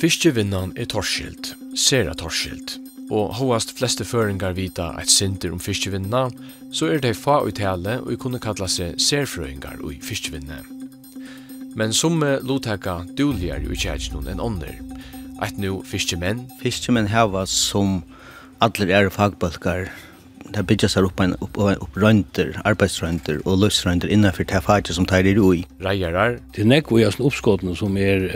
Fiskevinnan er torskilt, sera torskilt, og hoast fleste føringar vita eit sinter om fiskevinna, så er det fa ut tale og kunne kalla seg serfrøyngar ui fiskevinne. Men somme lotheka duligare i kjærkjennom enn ånder, eit nu fiskemenn. Fiskemenn heva som allir er fagbalkar, det byggja seg opp en opp upp rønter, arbeidsrønter og løsrøynter innenfor det faget som tar er i. Reier er? Det er nekko i oppskottene som er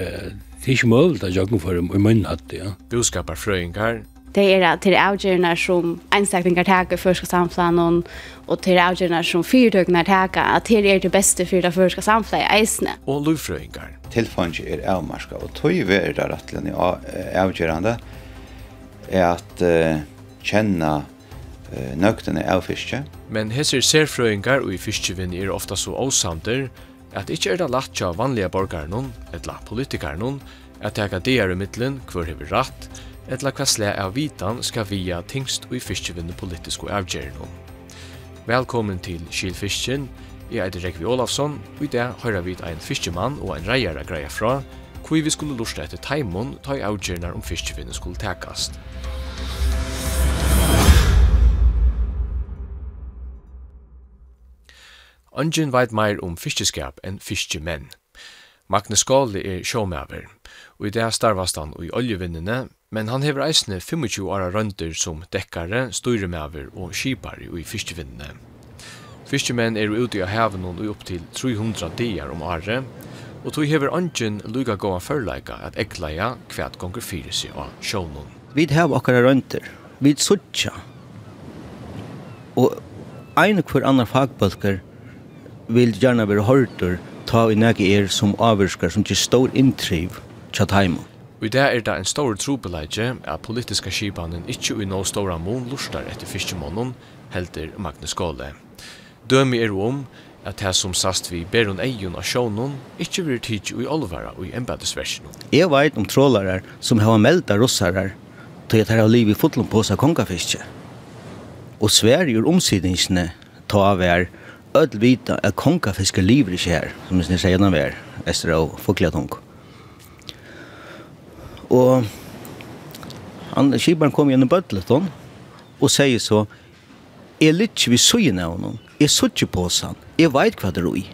Det er ikke mulig at jeg for få i munnen hatt det, ja. Budskapar frøyngar. Det er til avgjørende som enstakninger taker først samfunn, og til avgjørende som fyrtøkene taker, at det er det beste for det første samfunnet i eisene. Og lovfrøyngar. Tilfanget er avmarska, og tog vi er det rettelig avgjørende er at uh, kjenne uh, nøktene av fiske. Men hesser serfrøyngar og i fiskevinn er ofta så åsamter, at ikkje er det lagt av vanlige borgarnon, etla politikarnon, at teka er i middelen hver hever ratt, etla hva sle av vitan skal via tingst og i fyrstjevinde politiske avgjernon. Velkommen til Kylfisken, jeg er Rekvi Olafsson, og i det høyra vi ein fyrstjemann og ein reier greia fra, hvor vi skulle lusta etter taimon ta i avgjernar om fyrstjevinde skulle tekast. Ongen veit meir om fiskeskap enn fiskemenn. Magnus Skåli er sjåmæver, og i det starvast han i oljevinnene, men han hever eisne 25 åra rønder som dekkare, styremæver og skipare i fiskevinnene. Fiskemenn er ute i haven og upp til 300 dier om året, og tog hever ongen luga gåa førleika at ekleia kvært gonger fyrir seg av sjånen. Vi hever akkara rønder, vi suttja, og ein hver annan fagbalkar, vil gjerne være hørter ta i nægge er som avvirskar som ikke stor inntriv tja taimu. Og i det er det en stor trobeleidje at politiska skipanen ikkje ui nå stora mån lustar etter fiskemånen, helder Magnus Gåle. Dømi er om at det som sast vi ber hun eion av sjånen ikkje vil tidsi ui olvara ui embedesversjonen. Jeg veit om trålarar som hava melda russarar til at her har liv i fotlom på seg kongafiske. Og Sverige ur ta av er öll vita att kongafiske lever inte här, som ni säger när vi är, efter att få klätt hon. Och han, kibaren kom igen i bötleton och säger så, är lite vi såg av honom, är såg på oss han, är vet vad det är i.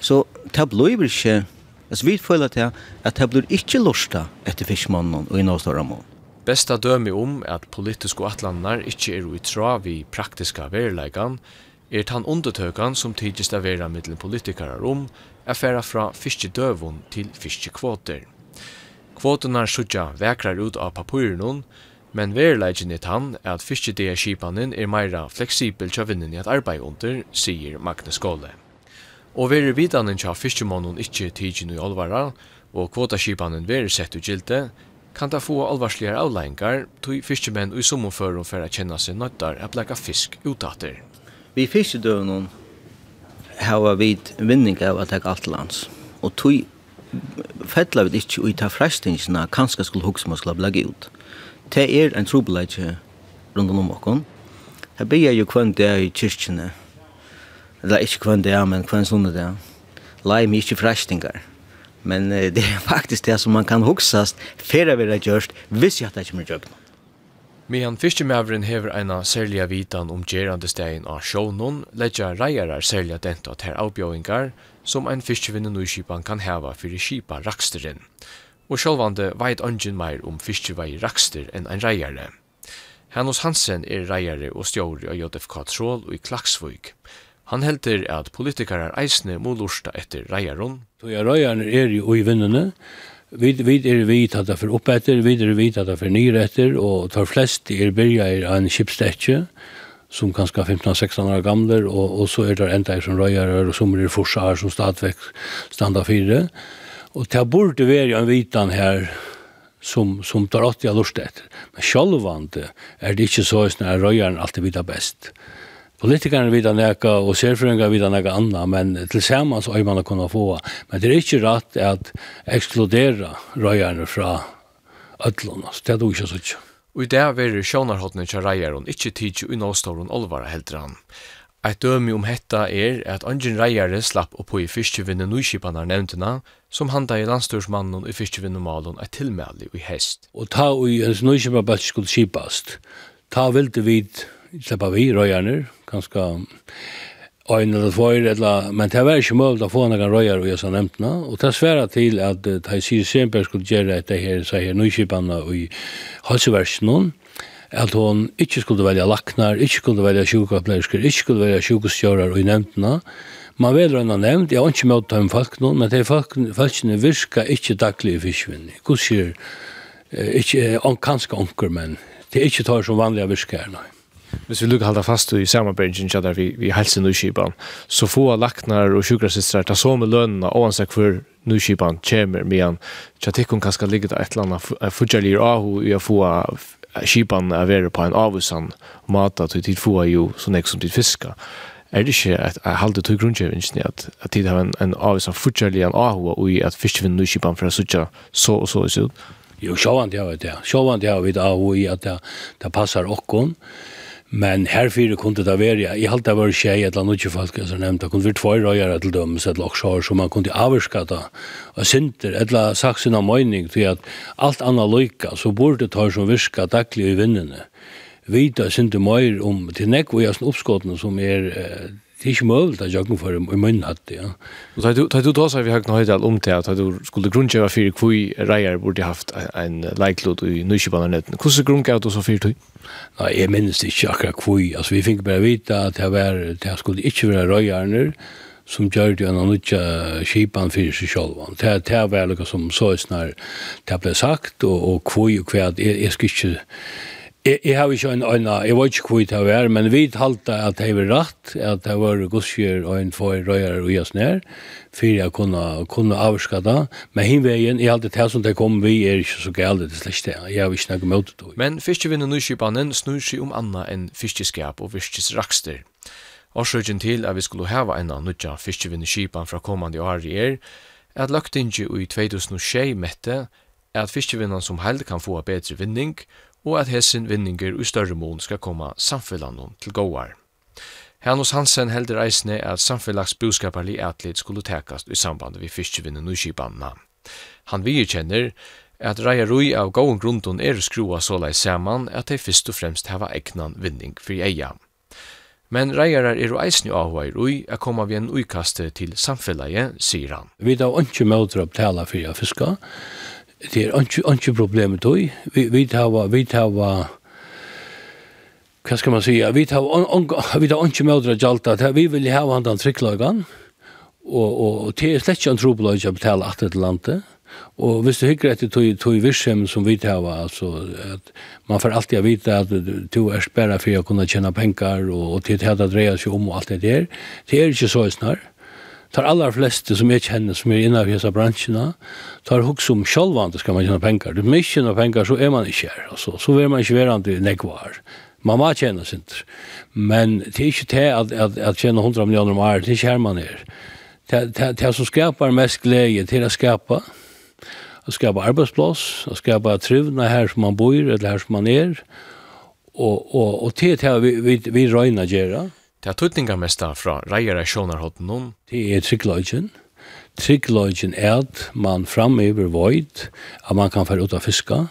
Så det blir inte, alltså vi följer det att det blir inte lusta efter fiskmannen och i några större mån. Besta dømi om at politiske atlanar ikkje er i tra vi praktiska verleikan, er tan undertøkan som tidsist av vera mittlen politikarar om er færa fra fiskedøvun til fiskekvoter. Kvotunar sutja vekrar ut av papurunun, men verilegin er tann at fiskedea skipanin er meira fleksibel tja vinnin i at arbeid under, sier Magnus Gåle. Og veri vidanen tja fiskemånen ikkje tidsin i olvara, og kvotaskipanen veri sett ut gilte, kan ta få alvarsligar avlængar, tog fiskemenn i sommerførum for a kjenna seg nøttar a blekka fisk utatter. Vi fiskedøvnum hava vit vinning av at alt lands. Og tui fettla við ikkje ut av kanska skulle hugsa om skulle blagge ut. Det er en trobeleitje rundt om okkon. Her blir jo kvann det i kyrkjene. Eller ikkje kvann det, men kvann sånne det. Lai mi ikkje frestingar. Men det er faktisk det som man kan hugsast fyrir a vera gjørst, viss jeg at det kommer gjøgna. Mehan fiskemæveren hever eina særliga vitan om gerande stegin av sjånun, ledja reiarar særliga denta ter avbjóingar som ein fiskevinne nøyskipan kan heva fyrir skipa raksteren. Og sjálvande veit ongin meir om fiskevei rakster enn ein reiare. Hannos Hansen er reiare og stjóri av JFK Troll og i Klaksvøk. Han heldur at politikarar eisne må lursta etter reiaron. Tøya reiarar er jo i vinnene, vi vi er vi att det för uppetter, vi er vi att det för nyrätter och tar flest er byrja i ein chipstäcke som kanske 15-16 år gamla och och så är det enda som röjer och som är forsar som stadväck standard fyra. Och det borde vara en vitan här som som tar åt jag lust efter. Men självande är det inte så att när röjaren alltid vita bäst. Politikerne vil nekka, og serfrøyngar vil nekka anna, men tilsammans øy man kunna få. Men det er ikke rett at ekskludera røyerne fra ödlån, det er du ikke sånn. Og i det er sjånarhåttene til reieren, ikke tidsi unavstavlen olvara heldre han. Eit dømi om hetta er at Angin Reiare slapp opp i fyrstjevinne nyskipanar nevntena, som handa i landstursmannen i fyrstjevinne malen eit tilmæli i hest. Og ta ui ens nyskipanar skulle skipast, ta vilde vid släppa vi röjarna ganska ein eller två eller men det var inte möjligt att få några röjar och jag sa nämntna och det til at att det sig sempre skulle göra det här så här nyskiparna og i halsversionen at hon ikkje skulle velja laknar, ikkje skulle velja sjukapleisker, ikkje skulle velja sjukustjørar og i nevntena. Man vet hva nevnt, jeg har ikke møtt dem folk nå, men de folkene virker ikke daglig i fiskvinni. Hvordan sier, ikke, kanskje onker, men det er ikke tar som vanlige virker her, nei hvis vi lukkar halda fast i samarbeidingen ja, der vi, vi helsen nyskipan, så få laknar og sjukrasistrar ta så med lønna oansett for nyskipan kjemer medan tja tikkun kanska ligga der et eller annet fudjalir ahu i a få skipan a vere på en avusan mata til tid få jo så nek som tid fiska. Er det ikke at jeg halde tog grunnkjøvingen at, at tid har en, en avusan fudjalir an ahu og i at fiskevinn nyskipan for a sutja så og så og så Jo, sjåvand jeg vet det. Sjåvand jeg vet det, og i at det, det passer okkon. Ok Men her fyrir kunde det være, jeg halte det var tjei eller annet folk, som nevnte, det kunne være tvær røyere til dem, så et laksjår, så man kunne avvarska det, og synder, eller sagt sin av amøyning, til at alt annet lykka, så burde det ta som virka daglig i vinnene. Vita synder møyr om, til nekvo i oppskottene som er eh, det är inte möjligt att jag för i munnen hatt, det, ja. Og da du tar du vi har knöjt om til at du skulle grunnkjøve för hvor reier burde haft en leiklod i nysjöbanan. Hvordan grunnkjøve du så för du? Nej, jag minns ikke akkurat hvor. Altså, vi fikk bare vite at det var det skulle ikke være rejerner som gjør det en nødja kipan fyrir seg selv. Det, det var noe som så snar det ble sagt, og, og hvor og kvæd, jeg, jeg skal ikke Jeg, jeg har ikke en øyne, jeg vet ikke hvor det er, men vi talte at det var rett, at det var godskjør og en for røyere og gjørs ned, for jeg kunne, kunne avska det. Men hinveien, jeg halte det som det kom, vi er ikke så gale til slett det. Jeg har ikke noe med det. Men fiskevinner nyskipanen snur seg om annet enn fiskeskap og fiskesrakster. Årsøkjen til at vi skulle hava en av nødja fiskevinnen skipan fra kommande år er, at løgtinget i 2006 mette at fiskevinnen som held kan få bedre vinning, og og at hessin vinninger i større mån skal komme samfellanon til gåar. Hanus Hansen heldur eisne at samfellags boskaparlig atlet skulle tekast i samband vi fyrstjevinnen og kibanna. Han virkjenner at reia rui av gåen grunden er skrua sålai saman at de fyrst og fremst hava egnan vinning for eia. Men reiarar er jo eisne i rui a koma vi en uikaste til samfellaget, sier han. Vi da ikke møter opp tala fyrir fiska, det er ikke, ikke problem med. Vi, vi tar, vi tar, hva skal man si, vi tar, on, vi tar ikke med å gjalta, vi vil ha han den trikklagene, og, og, og det er slett ikke en trobelag å betale at til landet. Og hvis du hykker etter tog, tog virksomheten som vi tar, altså, at man får alltid vite at du er spærre for å kunne tjene penger, og, og til det her dreier seg om og alt det der, det er ikke så snar tar alla fleste som jag känner som är inne i dessa branscherna tar hooks om självande ska man tjäna pengar. Du mycket av pengar så är man inte här. Alltså, så vill man inte vara inte nekvar. Man må tjäna sin. Men det är inte det att, att, att tjäna hundra miljoner om året. Det är inte här man är. Det, det, som skapar mest glädje till att skapa att skapa arbetsplats, att skapa trivna här som man bor eller här som man är. Och, och, och till det vi, vi, vi röjna göra. Det er tøtningamesta fra reiere av noen. Det er tryggløgjen. Tryggløgjen er at man framover void, at man kan fære ut av fiska,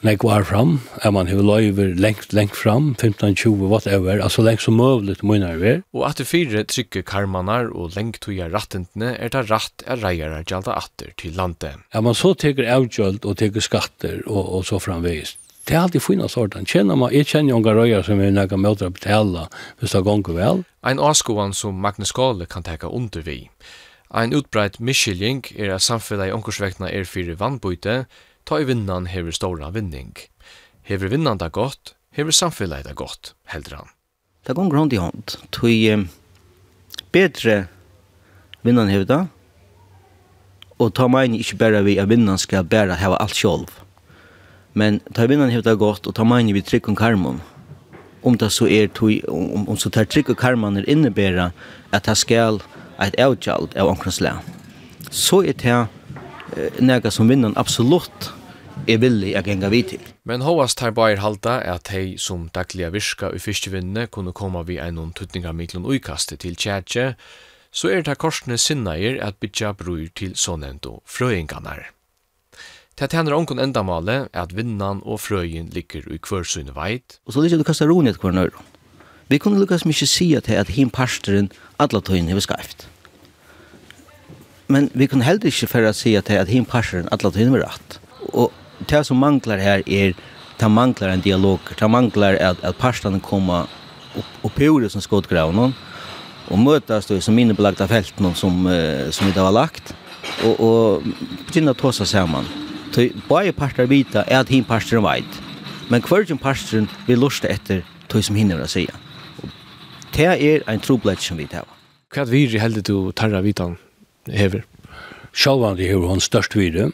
Nek var fram, er man hever løyver lengt, lengt fram, 15-20, whatever, altså lengt som møvligt munnar vi. Og at det fire trygge karmanar og lengt tuja rattentene er det ratt er reier er gjalda atter til landet. Er man så teker avgjøld og teker skatter og, og så framvist, Det er alltid fina sorten. Kjenner man, jeg kjenner unga røyer som er nekka møter å betale hvis det gonger vel. Ein avskoan som Magnus Gale kan teka under vi. Ein utbreit miskylling er at samfunnet i omkursvektene er fyrir vannbøyte, ta i vinnan hever stora vinning. Hever vinnan da godt, hever samfunnet det godt, heldur han. Det gonger hånd i hånd. Tøy bedre vinnan hever da, og ta meg ikke bare vi at vinnan skal bare heva alt sjolv. Men ta vinnan hevta gott og ta meini vi trykk om karmon. Om det så er tui, om, om så tar trykk om karmon er innebæra at det skal eit avgjald av omkrons lea. Så er det eh, nega som vinnan absolutt er villig å genga vid til. Men hovast tar bare halda er at hei som dagliga virka i fyrstjevinne kunne koma vi en noen tuttninga miklun uikaste til tjætje, så er det korsne sinnair at bytja brur til sånento frøynganar. Det tjener onkon endamale er at vinnan og frøyen ligger i hver veit. Og så ligger det kastar ronet hver nøyron. Vi kunne lukkast mykje sia til at him parsteren alla tøyen hever skreift. Men vi kunne heller ikke færre sia til at him parsteren alla tøyen hever rett. Og det som manglar her er ta manglar en dialog, ta manglar at, at parstene kommer upp, upp i ordet som skådgraven og møtes då som innebelagda felten som, som, vi da var lagt og, og begynner å ta seg sammen. Så bare parter vita er at hin parter veit. Men hvergen parter vil lusta etter tog som hinner å sige. Det er en trobladj som vi tar. Hva er viri heldig du tarra vitan hever? Sjálvandi hever hon størst vire.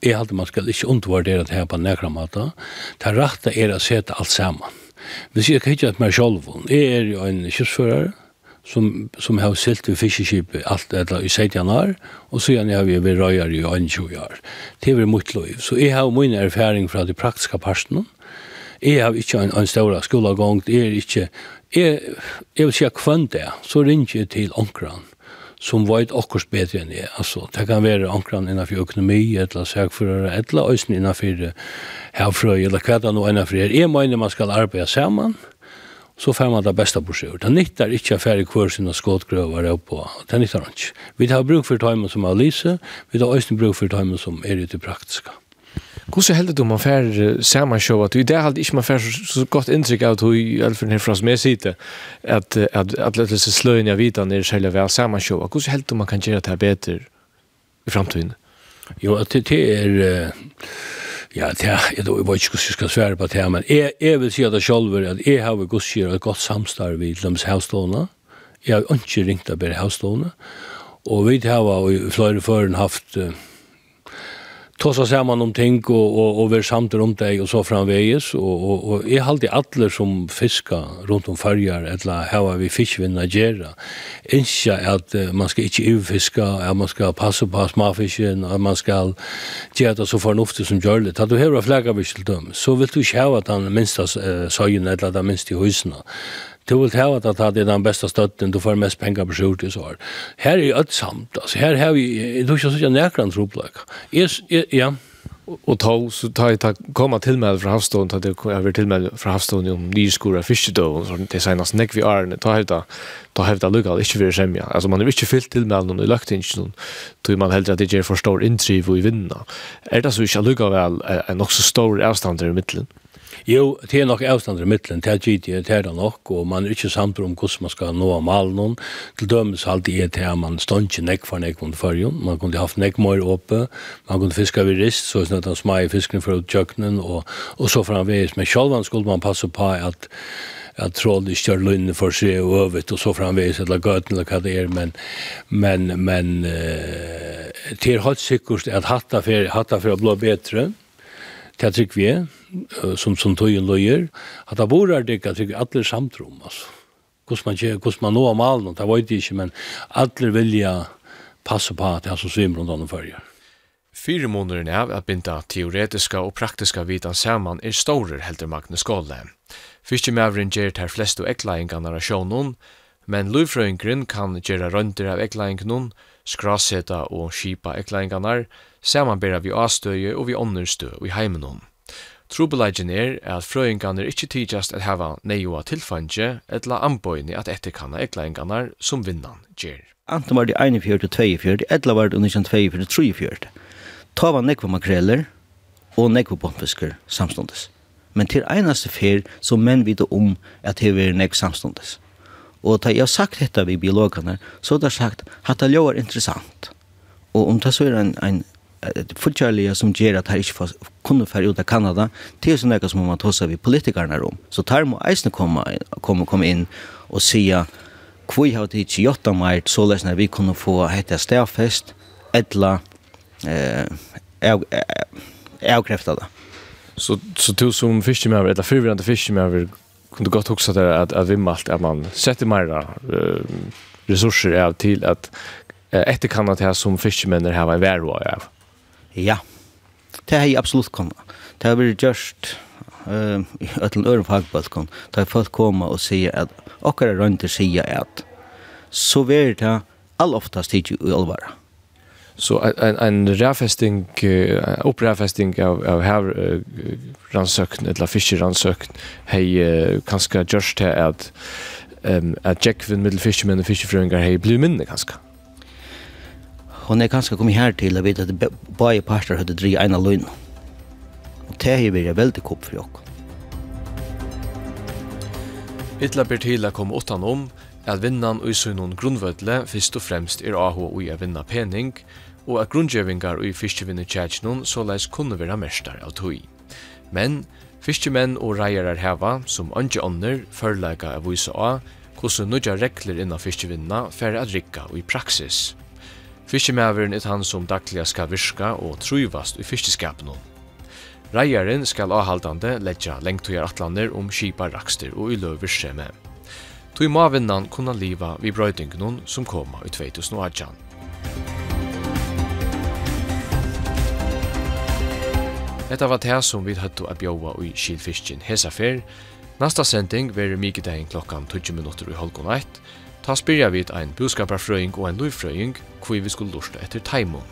Jeg halte man skal ikke undervurdere det her på nekramata. Det rette er å sete alt saman. Vi sier ikke at meg sjálvun. Jeg er jo en kjøsfører, som, som har silt vi fiskeskip allt eller i 17 år, och så har vi vært røyere i 21 år. Det är mycket liv. Så jag har min erfaring från de praktiska parten. Jeg har ikke en, en større skola jeg er ikke, jeg, jeg vil si at det, så ringer jeg til onkran som vet akkurat bedre enn jeg. Altså, det kan være ankran innenfor økonomi, eller søkfører, eller øyne innenfor herfrøy, eller hva det nå innenfor er. Jeg mener man skal arbeide sammen, så får man det beste på seg. Det nytter ikke att färre kvar sina skåtgrøver upp på. Det nyttar ikke. Vi har bruk for tajmen som er lyse, vi har også bruk for tajmen som er ute praktiske. praktiska. Hur så heldet om man fär samma show att i det halt ikke man fär så godt inntrykk av hur i alla fall från mig sitter att at at låta sig slöja ner vidare när själva väl samma show. Hur så heldig du man kan gjøre det här bättre i framtiden? Jo, at det är Ja, det er, jeg vet ikke hvordan jeg skal svære på det, men jeg, jeg vil si at det selv er at jeg har gudskjer et godt samstarv i Løms havstående. Jeg har ikke ringt av bare havstående. Og vi har i flere føren haft uh, ta så samman om ting och och och vi samt om dig och så framväges och och och är halte i alla som fiska runt om färjar eller hava har vi fiskvinna vid Nigeria. at att man ska inte överfiska, at man ska passa på småfisken, at man skal göra det så förnuftigt som gjør det at du har fläckar vi så vill du inte ha han den minsta sågen eller den minsta husen. Du vill ha att det det den bästa støtten, du får mest pengar på sjort i så här. Här är ju samt. Alltså här har vi du ska säga näkran troplag. Är ja och ta så ta ta komma till med från havstån ta det över till med fra Havstånd om nyskora fiske og sånn, det senast näck vi är ta hevda, ta hevda lukka, ikke vi semja alltså man er ikke fyllt till i någon luktingen då man helt at det ger för stor intriv och vinna Er det så inte lucka väl en också stor avstånd i mitten Jo, det er nok avstander i midtelen, det er gitt det er det nok, og man er ikke samt om hvordan man skal nå av malen. Til dømes alltid er det at man står ikke nekk for nekk under fargen, man kunne haft nekk mer oppe, man kunne fiske ved rist, så snøtt han smai fisken fra utkjøkkenen, og, og så framveis. Men selv skulle man passe på at at troll i kjørlunne for seg og øvet og så framveis eller gøten eller hva det er, men, men, men uh, til hatt sikkert at hatta for, hatta for å blå bedre, det trygg vi er, som, som tog en løyer, at det bor er det ikke trygg alle samtrom, altså. Hvordan man, kjer, hvordan man nå er malen, det vet jeg ikke, men alle vilja passe på at det er som svimmer rundt andre følger. Fyre måneder av at binda teoretiska og praktiska vitan samman är större helder Magnus Gålle. Fiskemævren gjør ter flest og ekla av sjånen, men løyfrøyngren kan gjøre rønter av eklæringen, skraseta og skipa ekleingene, samanbera vi avstøye og vi ånderstø i heimenon. Trubelagen er at frøyngarnar ikkje tidjast at hava neioa tilfangje etla anbøyni at etterkanna eklæringarnar som vinnan gjer. Anton var det 41-42, etla var det 1942-43. Ta var nekva makreller og nekva bombfisker samståndes. Men til einaste fyr så menn vita om at hever nekva samståndes. Og da jeg har sagt dette vi biologene, så har jeg sagt at det er interessant. Og om det så er en, en fullkjærlige som gjør at her ikke kunne fære ut av Kanada, det er sånn noe som man tar seg ved politikerne om. Så tar må eisene komme, komme, komme inn og sige hvor har det ikke gjort av meg, så løsene vi kunne få hette stedfest, etla, eh, avkreftet det. Så, så du som fiskemøver, eller fyrvirrende fiskemøver, kunde gott också där att att vimmalt att man sätter mera uh, resurser av till att uh, ett kan att här som fiskemänner här var värre av. Ja. Det är absolut kan. Det har vi just eh att en öre fagbulkon. Det har komma och säga att och är runt att säga att så vet det all oftast tid i allvar. Så en en räfästing uppräfästing av av här ransökt eller fiskeransökt hej kanske just här att ehm att check för middle fishermen och fiskefröingar hej blir minne kanske. Hon är kanske kommit här till att veta att bara pastor hade dri ena lön. Och det här blir väldigt kopp för jag. Ytla ber til å komme åttan om at vinnan og i grunnvødle først og fremst er AHO og i å vinna pening, og at grundgjevingar i fiskjevinne tjætjennom såleis kunne vera mestar av tui. Men fiskjemenn og reiarar heva, som andre ånder, førleika av vise av, hvordan nødja regler innan fiskjevinna fer at rikka i praksis. Fiskjemæveren er han som dagliga skal virka og truvast i fiskjeskapen. Reiaren skal avhaldande leggja lengtøyar atlander om kipa rakster og uløversemme. Tui mavinnan kunna liva vi brøytingnun som koma i 2018. Detta var det som vi høttu a bjóa i Kilfiskin hesa fer. Nasta sending verður mikidagin klokkan 20 minutter i halvgon 1. Ta spyrja vid ein buskaparfrøying og ein lufrøying hvor vi skulle lusta etter taimon.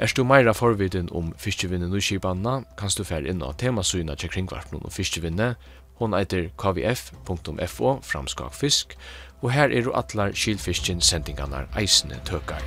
Er du meira forviden om fiskevinne nuskipanna, kanst du fær inn av temasyna til kringvarpnum om fiskevinne. Hon eiter kvf.fo framskak fisk, og her er du atlar kilfiskin sendingarnar eisne tøkar.